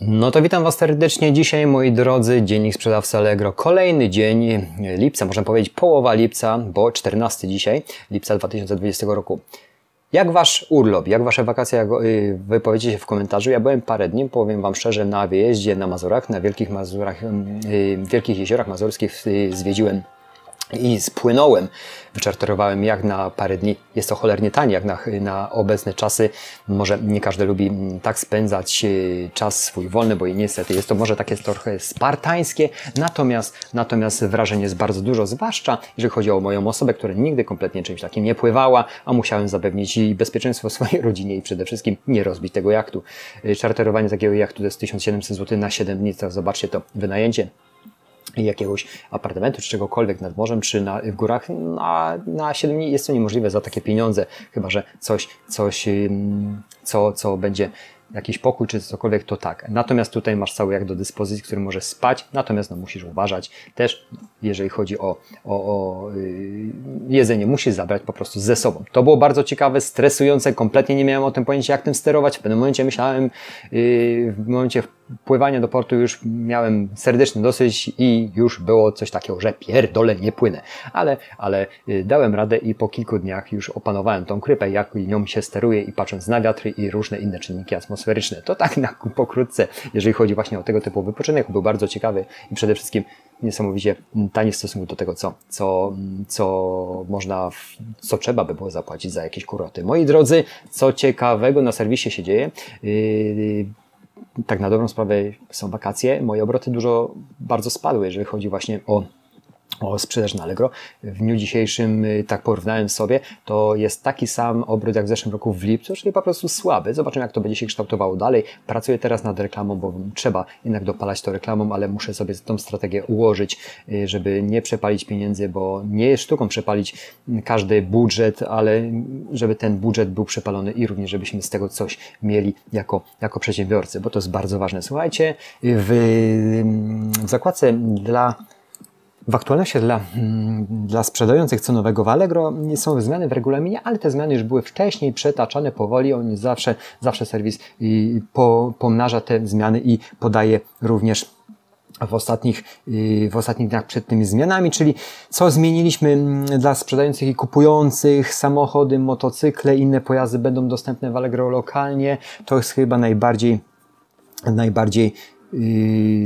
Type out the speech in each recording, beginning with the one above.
No to witam Was serdecznie dzisiaj, moi drodzy. Dziennik sprzedawcy Allegro. Kolejny dzień lipca, można powiedzieć połowa lipca, bo 14 dzisiaj, lipca 2020 roku. Jak Wasz urlop, jak Wasze wakacje, jak y, wypowiecie się w komentarzu. Ja byłem parę dni, powiem Wam szczerze, na wyjeździe na Mazurach, na Wielkich Mazurach, y, Wielkich Jeziorach Mazurskich y, zwiedziłem i spłynąłem, wyczarterowałem jak na parę dni. Jest to cholernie tanie, jak na, na obecne czasy. Może nie każdy lubi mm, tak spędzać e, czas swój wolny, bo i niestety jest to może takie trochę spartańskie, natomiast, natomiast wrażenie jest bardzo dużo, zwłaszcza jeżeli chodzi o moją osobę, która nigdy kompletnie czymś takim nie pływała, a musiałem zapewnić i bezpieczeństwo swojej rodzinie i przede wszystkim nie rozbić tego jachtu. E, czarterowanie takiego jachtu to jest 1700 zł na 7 dni, to zobaczcie to wynajęcie jakiegoś apartamentu, czy czegokolwiek nad morzem, czy na, w górach, na, na 7 dni jest to niemożliwe za takie pieniądze, chyba że coś, coś co, co będzie jakiś pokój czy cokolwiek, to tak. Natomiast tutaj masz cały jak do dyspozycji, który może spać, natomiast no, musisz uważać. Też jeżeli chodzi o, o, o yy, jedzenie, musisz zabrać po prostu ze sobą. To było bardzo ciekawe, stresujące, kompletnie nie miałem o tym pojęcia, jak tym sterować. W pewnym momencie myślałem, yy, w momencie pływania do portu już miałem serdeczny dosyć i już było coś takiego, że pierdolę, nie płynę. Ale, ale yy, dałem radę i po kilku dniach już opanowałem tą krypę, jak nią się steruje i patrząc na wiatry i różne inne czynniki atmosferyczne atmosferyczne. To tak na pokrótce, jeżeli chodzi właśnie o tego typu wypoczynek, był bardzo ciekawy i przede wszystkim niesamowicie tani w stosunku do tego, co, co, co można, co trzeba by było zapłacić za jakieś kuroty. Moi drodzy, co ciekawego na serwisie się dzieje. Yy, tak na dobrą sprawę są wakacje. Moje obroty dużo, bardzo spadły, jeżeli chodzi właśnie o o sprzedaż na Allegro. W dniu dzisiejszym, y, tak porównałem sobie, to jest taki sam obrót jak w zeszłym roku w lipcu, czyli po prostu słaby. Zobaczymy, jak to będzie się kształtowało dalej. Pracuję teraz nad reklamą, bo trzeba jednak dopalać to reklamą, ale muszę sobie tą strategię ułożyć, y, żeby nie przepalić pieniędzy, bo nie jest sztuką przepalić każdy budżet, ale żeby ten budżet był przepalony i również, żebyśmy z tego coś mieli jako, jako przedsiębiorcy, bo to jest bardzo ważne. Słuchajcie, w, w zakładce dla w aktualności dla, mm, dla sprzedających cenowego w Allegro są zmiany w regulaminie, ale te zmiany już były wcześniej przetaczane powoli. On zawsze, zawsze serwis po, pomnaża te zmiany i podaje również w ostatnich, w ostatnich dniach przed tymi zmianami, czyli co zmieniliśmy mm, dla sprzedających i kupujących, samochody, motocykle, inne pojazdy będą dostępne w Allegro lokalnie. To jest chyba najbardziej, najbardziej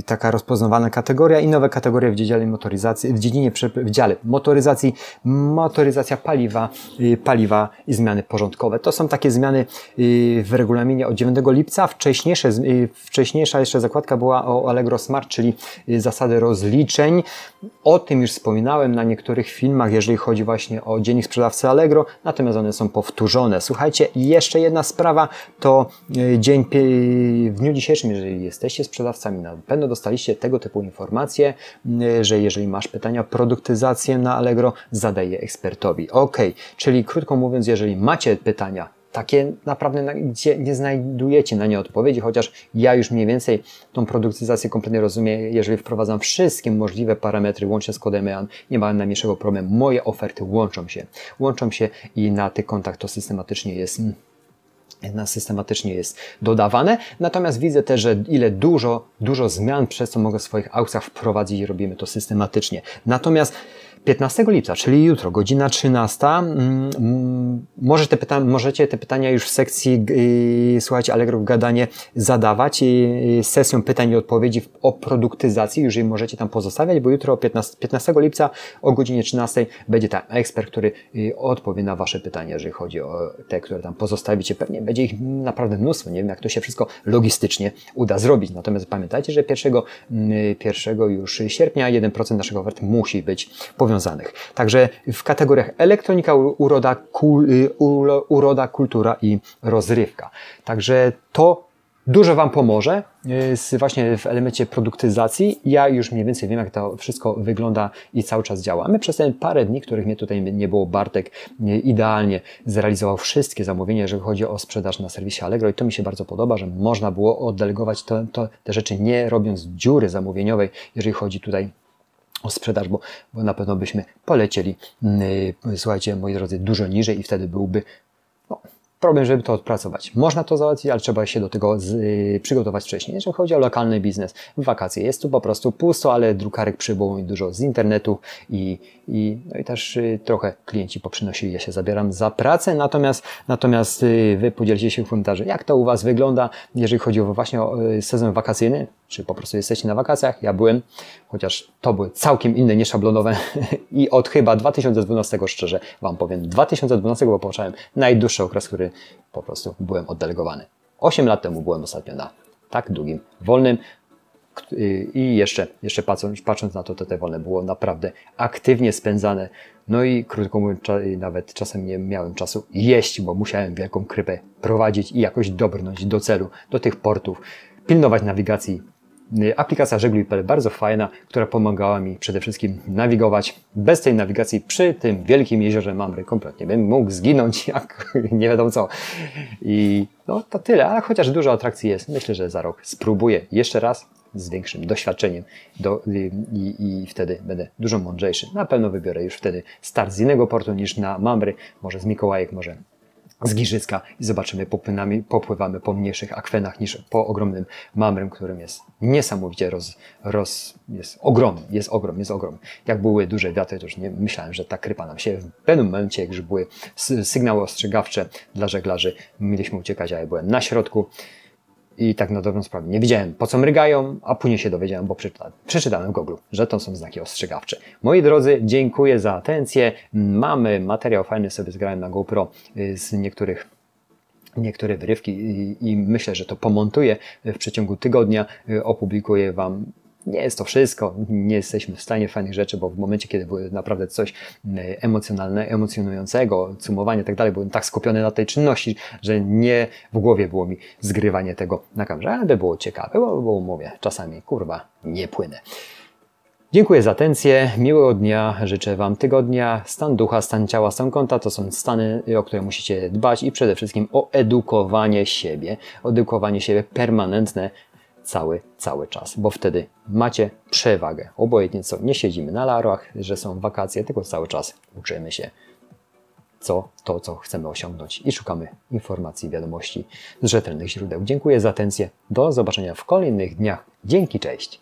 taka rozpoznawana kategoria i nowe kategorie w dziedzinie motoryzacji, w dziedzinie, w dziale motoryzacji, motoryzacja paliwa, y, paliwa i zmiany porządkowe. To są takie zmiany y, w regulaminie od 9 lipca. Wcześniejsze, y, wcześniejsza jeszcze zakładka była o Allegro Smart, czyli zasady rozliczeń. O tym już wspominałem na niektórych filmach, jeżeli chodzi właśnie o dziennik sprzedawcy Allegro, natomiast one są powtórzone. Słuchajcie, jeszcze jedna sprawa to dzień w dniu dzisiejszym, jeżeli jesteście sprzedawcą Na pewno dostaliście tego typu informacje, że jeżeli masz pytania o produktyzację na Allegro, zadaj je ekspertowi. Ok, czyli krótko mówiąc, jeżeli macie pytania, takie naprawdę, gdzie nie znajdujecie na nie odpowiedzi, chociaż ja już mniej więcej tą produktyzację kompletnie rozumiem, jeżeli wprowadzam wszystkie możliwe parametry, łącznie z kodem EAN, nie ma najmniejszego problemu. Moje oferty łączą się, łączą się i na tych kontach to systematycznie jest mm, systematycznie jest dodawane. Natomiast widzę też, że ile dużo, dużo zmian przez co mogę w swoich aukcjach wprowadzić i robimy to systematycznie. Natomiast 15 lipca, czyli jutro, godzina 13. Mm, mm, może te pyta możecie te pytania już w sekcji, yy, słuchajcie, Allegro gadanie zadawać yy, sesją pytań i odpowiedzi o produktyzacji. Już je możecie tam pozostawiać, bo jutro 15, 15 lipca o godzinie 13 będzie tam ekspert, który yy, odpowie na Wasze pytania, jeżeli chodzi o te, które tam pozostawicie. Pewnie będzie ich naprawdę mnóstwo. Nie wiem, jak to się wszystko logistycznie uda zrobić. Natomiast pamiętajcie, że 1, 1 yy, już sierpnia 1% naszego ofert musi być powiązany związanych. Także w kategoriach elektronika, uroda, kul, y, uroda, kultura i rozrywka. Także to dużo Wam pomoże y, właśnie w elemencie produktyzacji. Ja już mniej więcej wiem, jak to wszystko wygląda i cały czas działa. My przez te parę dni, których mnie tutaj nie było, Bartek y, idealnie zrealizował wszystkie zamówienia, jeżeli chodzi o sprzedaż na serwisie Allegro i to mi się bardzo podoba, że można było oddelegować to, to, te rzeczy nie robiąc dziury zamówieniowej, jeżeli chodzi tutaj o sprzedaż, bo, bo na pewno byśmy polecieli, yy, słuchajcie, moi drodzy, dużo niżej i wtedy byłby no, problem, żeby to odpracować. Można to załatwić, ale trzeba się do tego z, y, przygotować wcześniej. Jeżeli chodzi o lokalny biznes, wakacje jest tu po prostu pusto, ale drukarek przybyło mi dużo z internetu i, i, no i też y, trochę klienci poprzynosili, ja się zabieram za pracę, natomiast, natomiast y, Wy podzielcie się w komentarzu, jak to u Was wygląda, jeżeli chodzi o właśnie o y, sezon wakacyjny, czy po prostu jesteście na wakacjach. Ja byłem, chociaż to były całkiem inne, nieszablonowe i od chyba 2012 szczerze Wam powiem, 2012 bo począłem najdłuższy okres, który po prostu byłem oddelegowany. 8 lat temu byłem ostatnio na tak długim, wolnym i jeszcze, jeszcze patrząc, patrząc na to, to te wolne było naprawdę aktywnie spędzane. No i krótko mówiąc, nawet czasem nie miałem czasu jeść, bo musiałem wielką krypę prowadzić i jakoś dobrnąć do celu, do tych portów, pilnować nawigacji Y, aplikacja żegluj.pl bardzo fajna, która pomagała mi przede wszystkim nawigować. Bez tej nawigacji przy tym wielkim jeziorze Mamry kompletnie bym mógł zginąć jak nie wiadomo co. I no to tyle, ale chociaż dużo atrakcji jest, myślę, że za rok spróbuję jeszcze raz z większym doświadczeniem do, i, i, wtedy będę dużo mądrzejszy. Na pewno wybiorę już wtedy start z innego portu niż na Mamry, może z Mikołajek, może z Giżycka i zobaczymy, popłynamy, popływamy po mniejszych akwenach niż po ogromnym Mamrem, którym jest niesamowicie roz, roz, jest ogromny, jest ogrom, jest ogrom. Jak były duże wiatry, to już nie myślałem, że ta krypa nam się w pewnym momencie, jak już były sygnały ostrzegawcze dla żeglarzy, mieliśmy uciekać, a ja byłem na środku. I tak na dobrą sprawę nie wiedziałem, po co mrygają, a później się dowiedziałem, bo przeczytałem, przeczytałem w Google, że to są znaki ostrzegawcze. Moi drodzy, dziękuję za atencję. Mamy materiał fajny, sobie zgrałem na GoPro y, z niektórych niektóre wyrywki i, i myślę, że to pomontuję w przeciągu tygodnia. Y, opublikuję Wam nie jest to wszystko, nie jesteśmy w stanie fajnych rzeczy, bo w momencie, kiedy było naprawdę coś mm, emocjonalnego, emocjonującego, cumowanie i tak dalej, byłem tak skupiony na tej czynności, że nie w głowie było mi zgrywanie tego na kamerze, ale by było ciekawe, bo, bo mówię, czasami kurwa nie płynę. Dziękuję za atencję, miłego dnia, życzę Wam tygodnia, stan ducha, stan ciała, stan konta to są stany, o które musicie dbać i przede wszystkim o edukowanie siebie, edukowanie siebie permanentne, cały, cały czas, bo wtedy macie przewagę. Obojętnie co, nie siedzimy na larach, że są wakacje, tylko cały czas uczymy się co to, co chcemy osiągnąć i szukamy informacji, wiadomości z rzetelnych źródeł. Dziękuję za atencję. Do zobaczenia w kolejnych dniach. Dzięki, cześć.